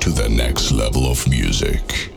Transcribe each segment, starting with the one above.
to the next level of music.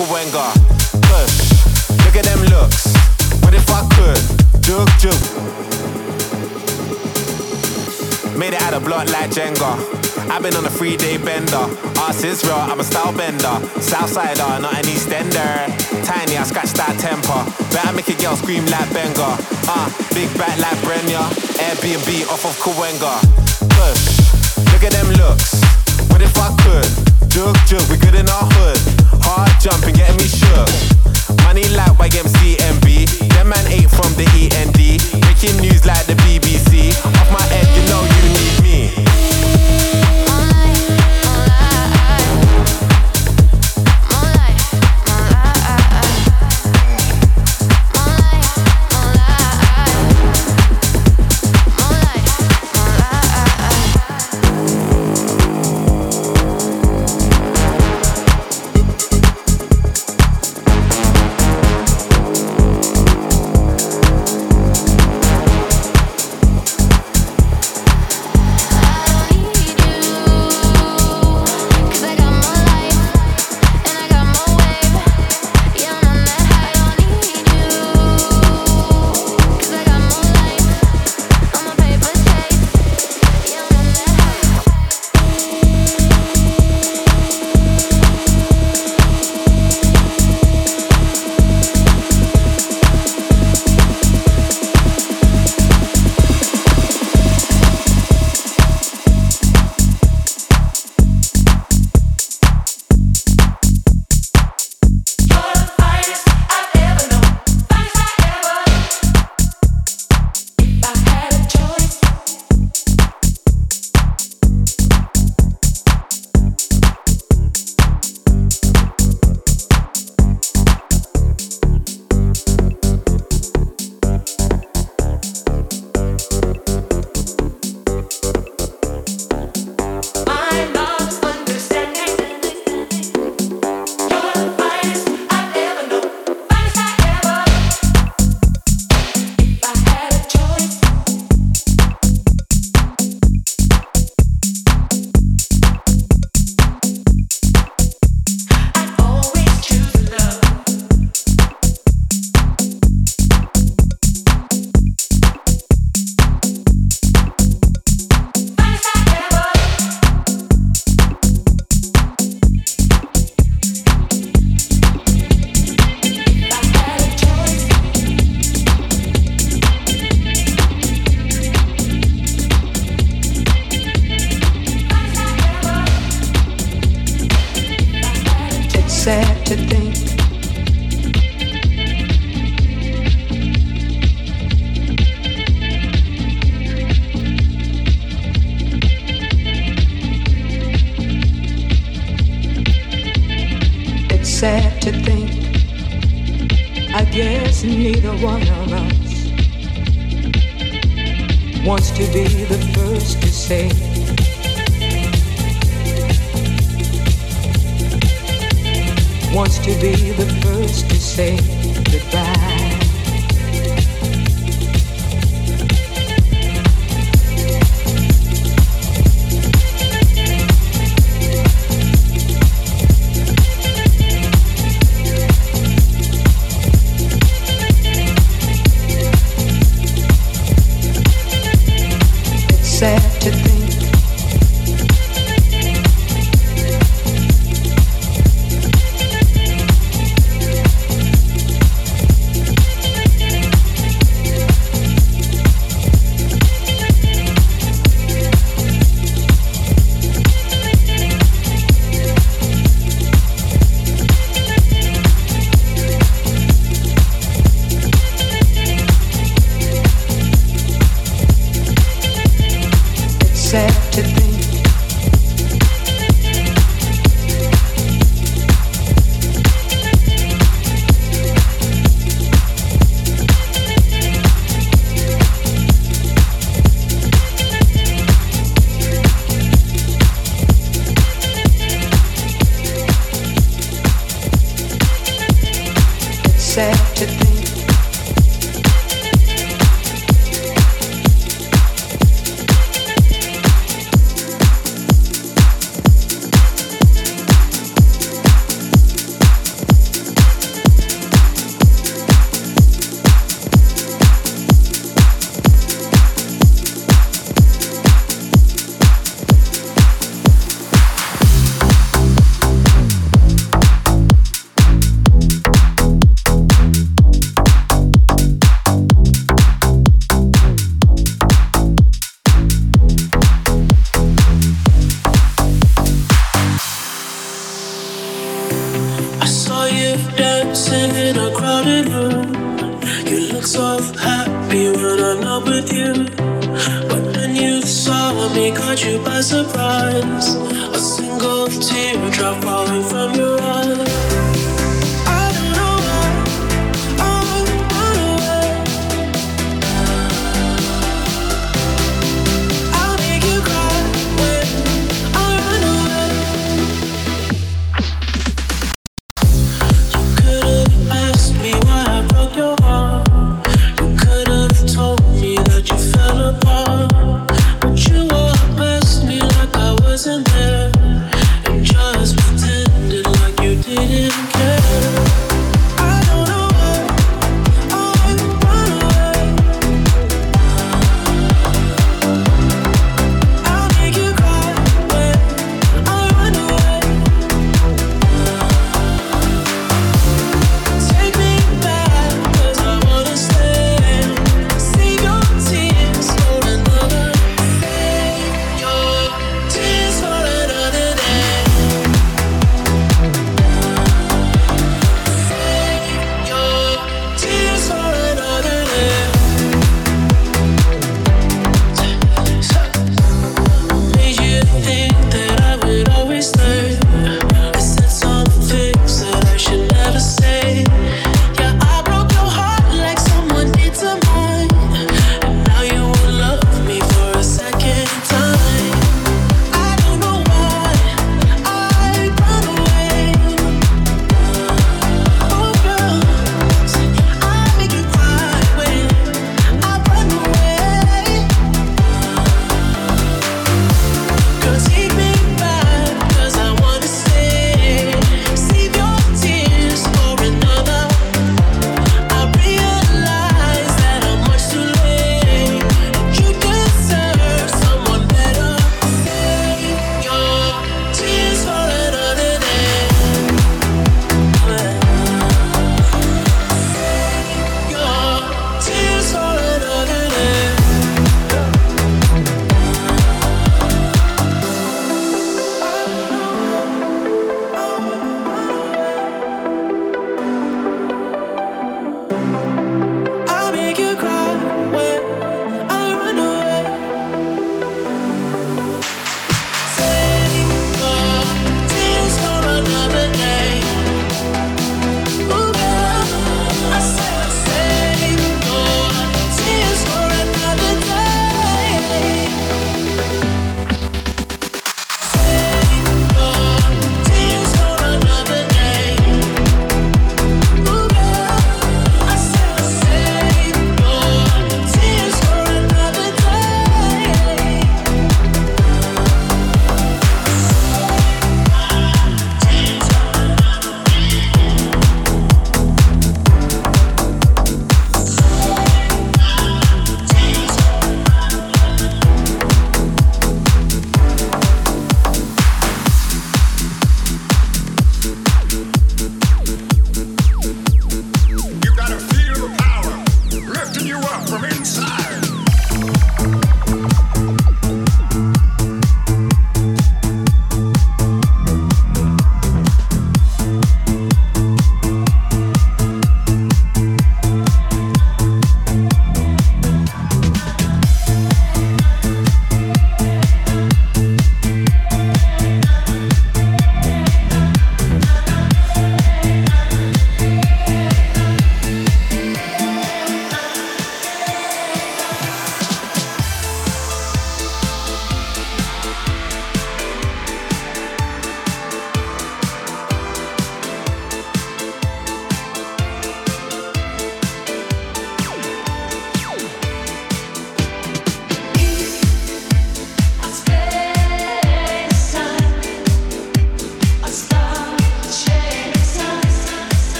Kawenga. Push, look at them looks. What if I could? Jug, jug. Made it out of block like Jenga. I've been on a three day bender. Ass is I'm a style bender. Southsider, not an Eastender. Tiny, I scratch that temper. Better make a girl scream like Benga. Uh, big back like Brenya. Airbnb off of Kawenga. Push, look at them looks. What if I could? Jug, jug, we good in our hood. Jumping, getting me shook. Money like YMCMB. Them man ate from the END. Breaking news like the BBC. Off my head, you know you need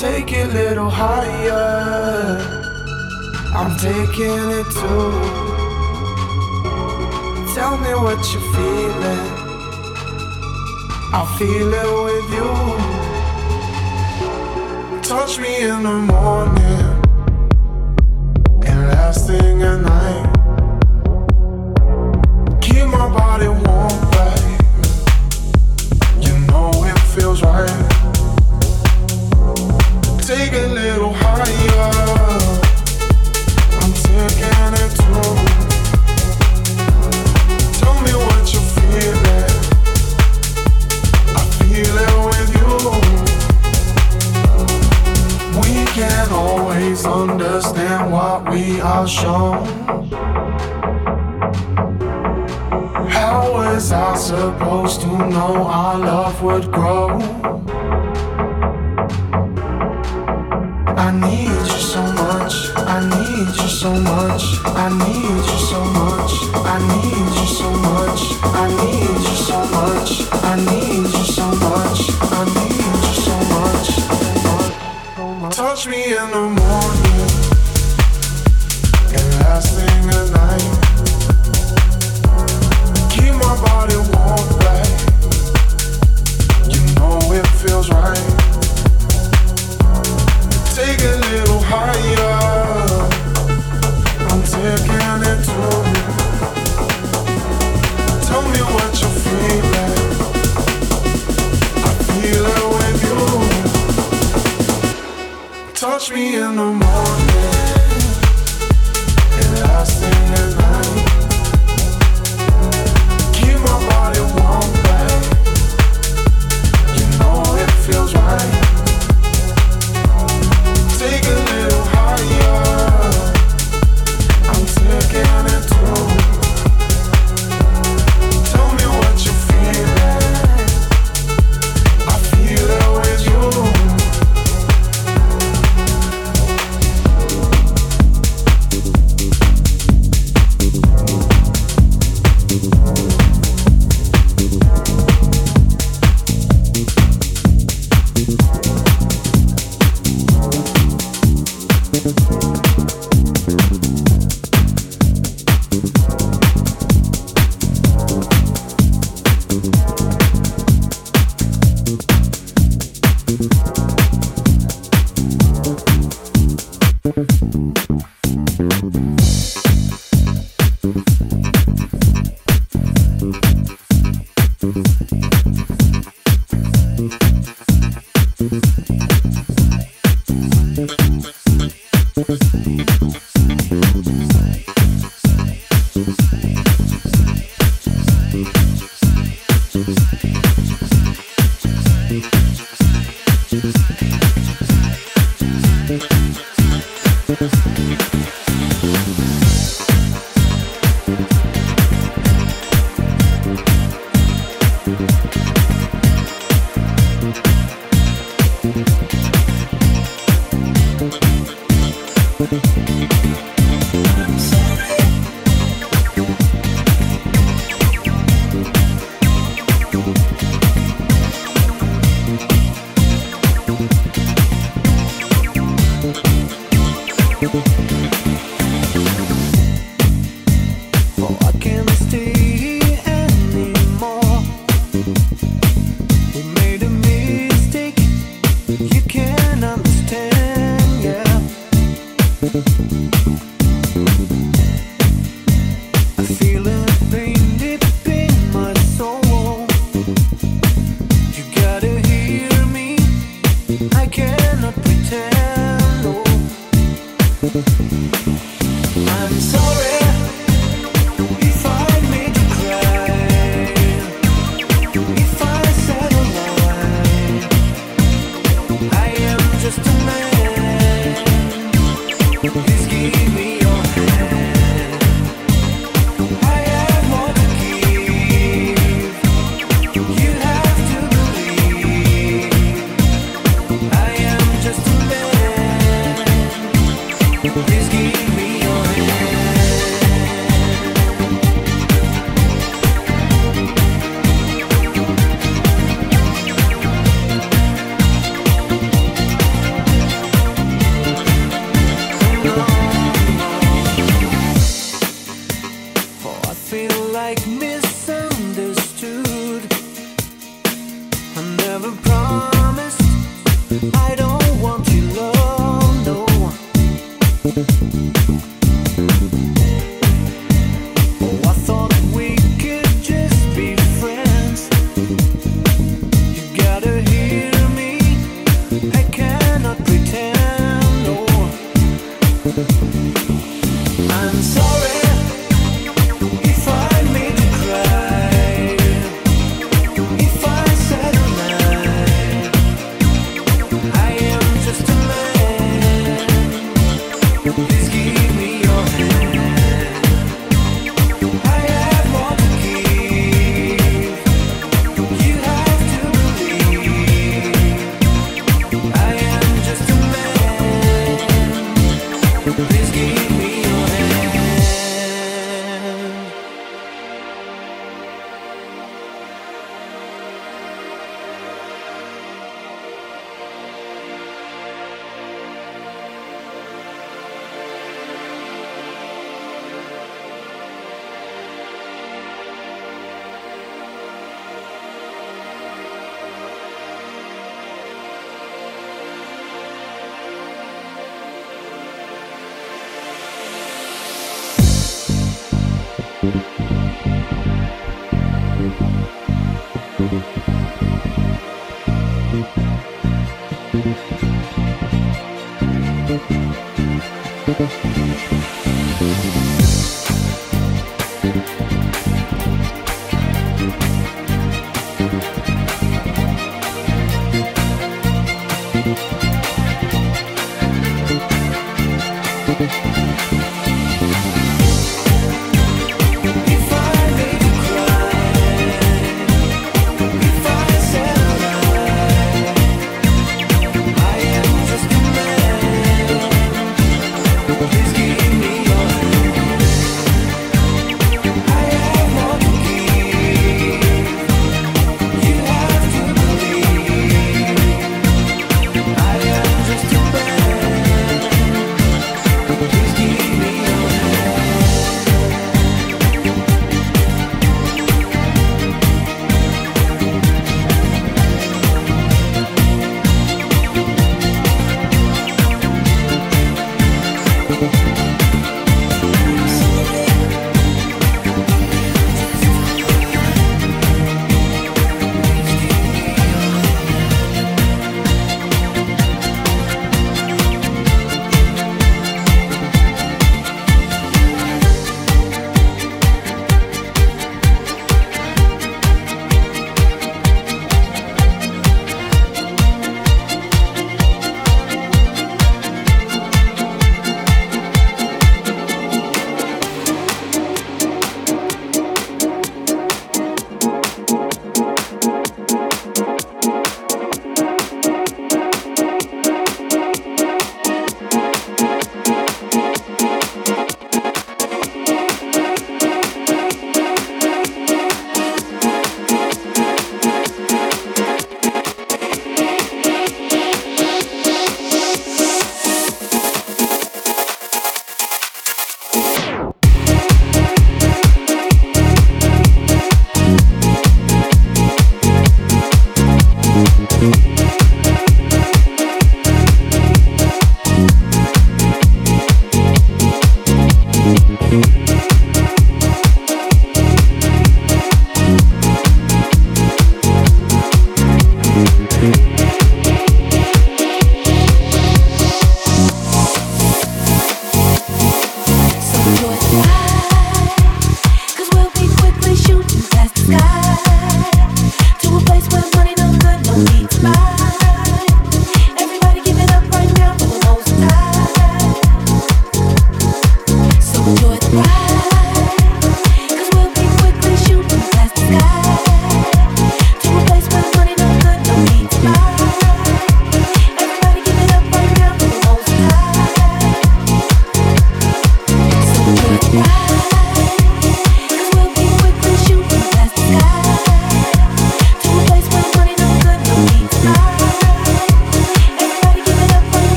take it a little higher. I'm taking it too. Tell me what you're feeling. I feel it with you. Touch me in the morning and last thing at night. Keep my body warm, babe. You know it feels right take a little higher. I'm taking it too. Tell me what you're feeling. I feel it with you. We can always understand what we are shown. How was I supposed to know our love would grow? so much. I need you so much. I need you so much. I need you so much. I need you so much. I need you so much. Touch me in the morning.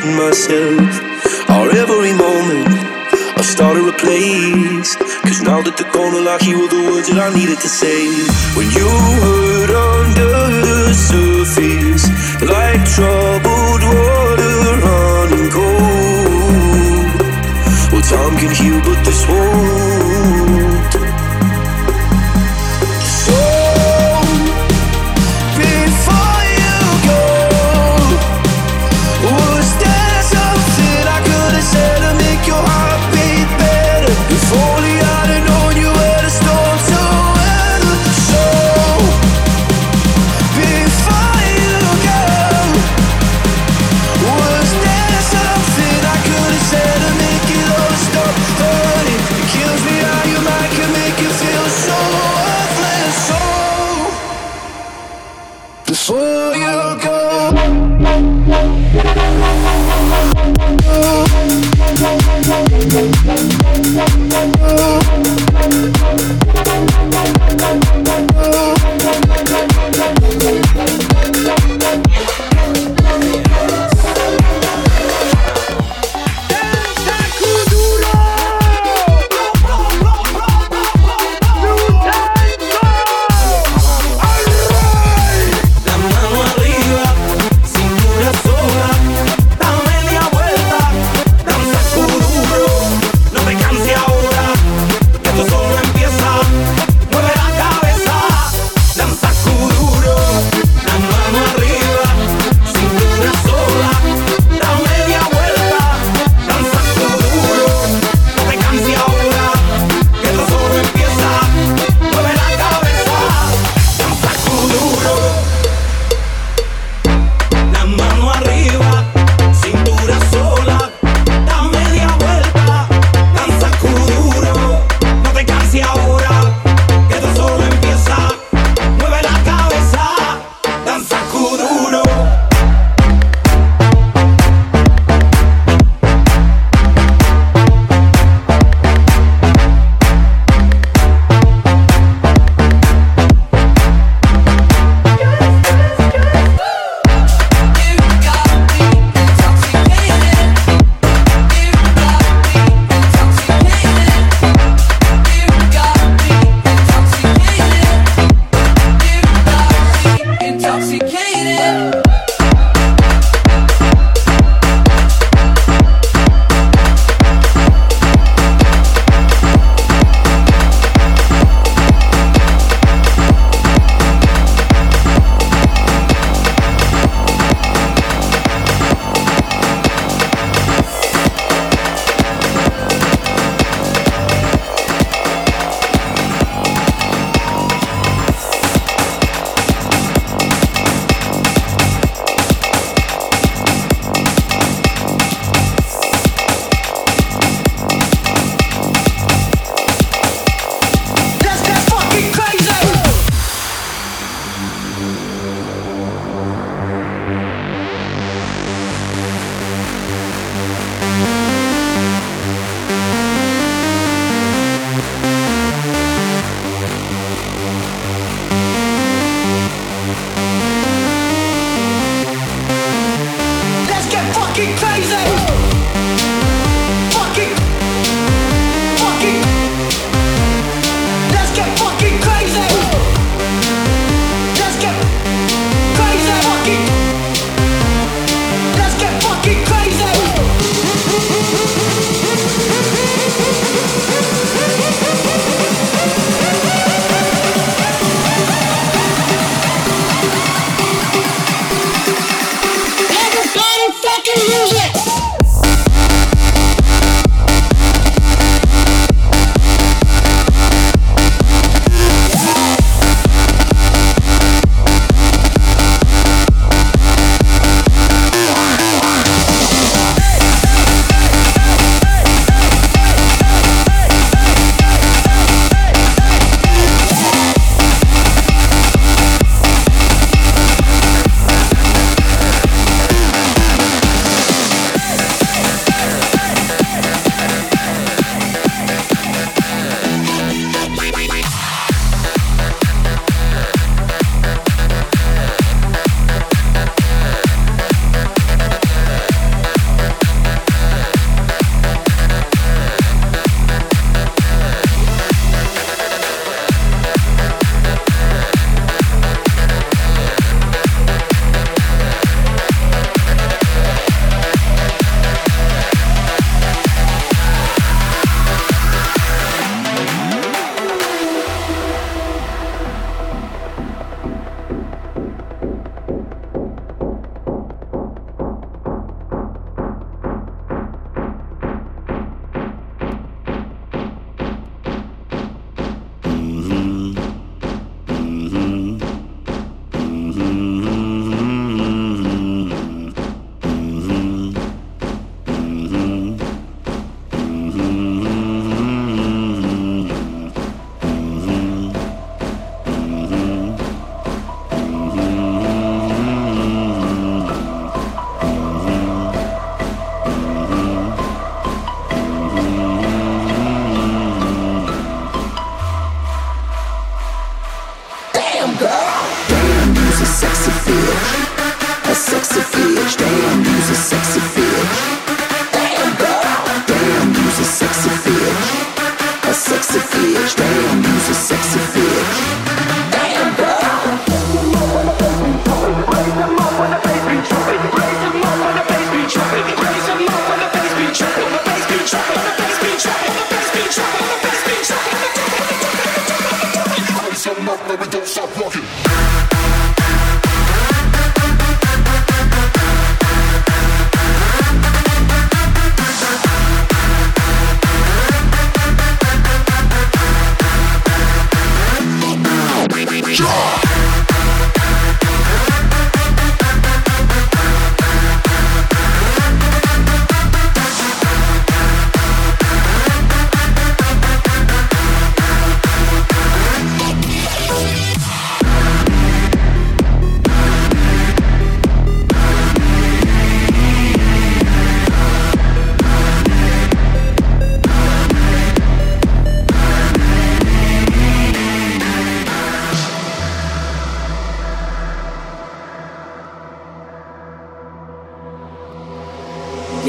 Kidding myself. Our every moment, I started a place. Cause now that the corner like you were the words that I needed to say.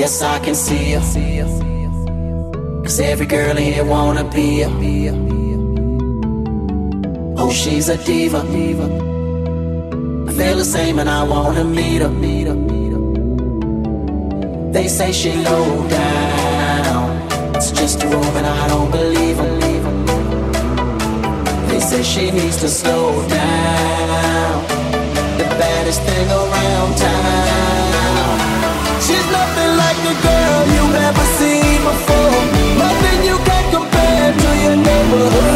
Yes, I can see her. Cause every girl in here wanna be her. Oh, she's a diva. I feel the same and I wanna meet her. They say she low down. It's just a rumor and I don't believe them. They say she needs to slow down. The baddest thing around town. She's nothing. Whoa.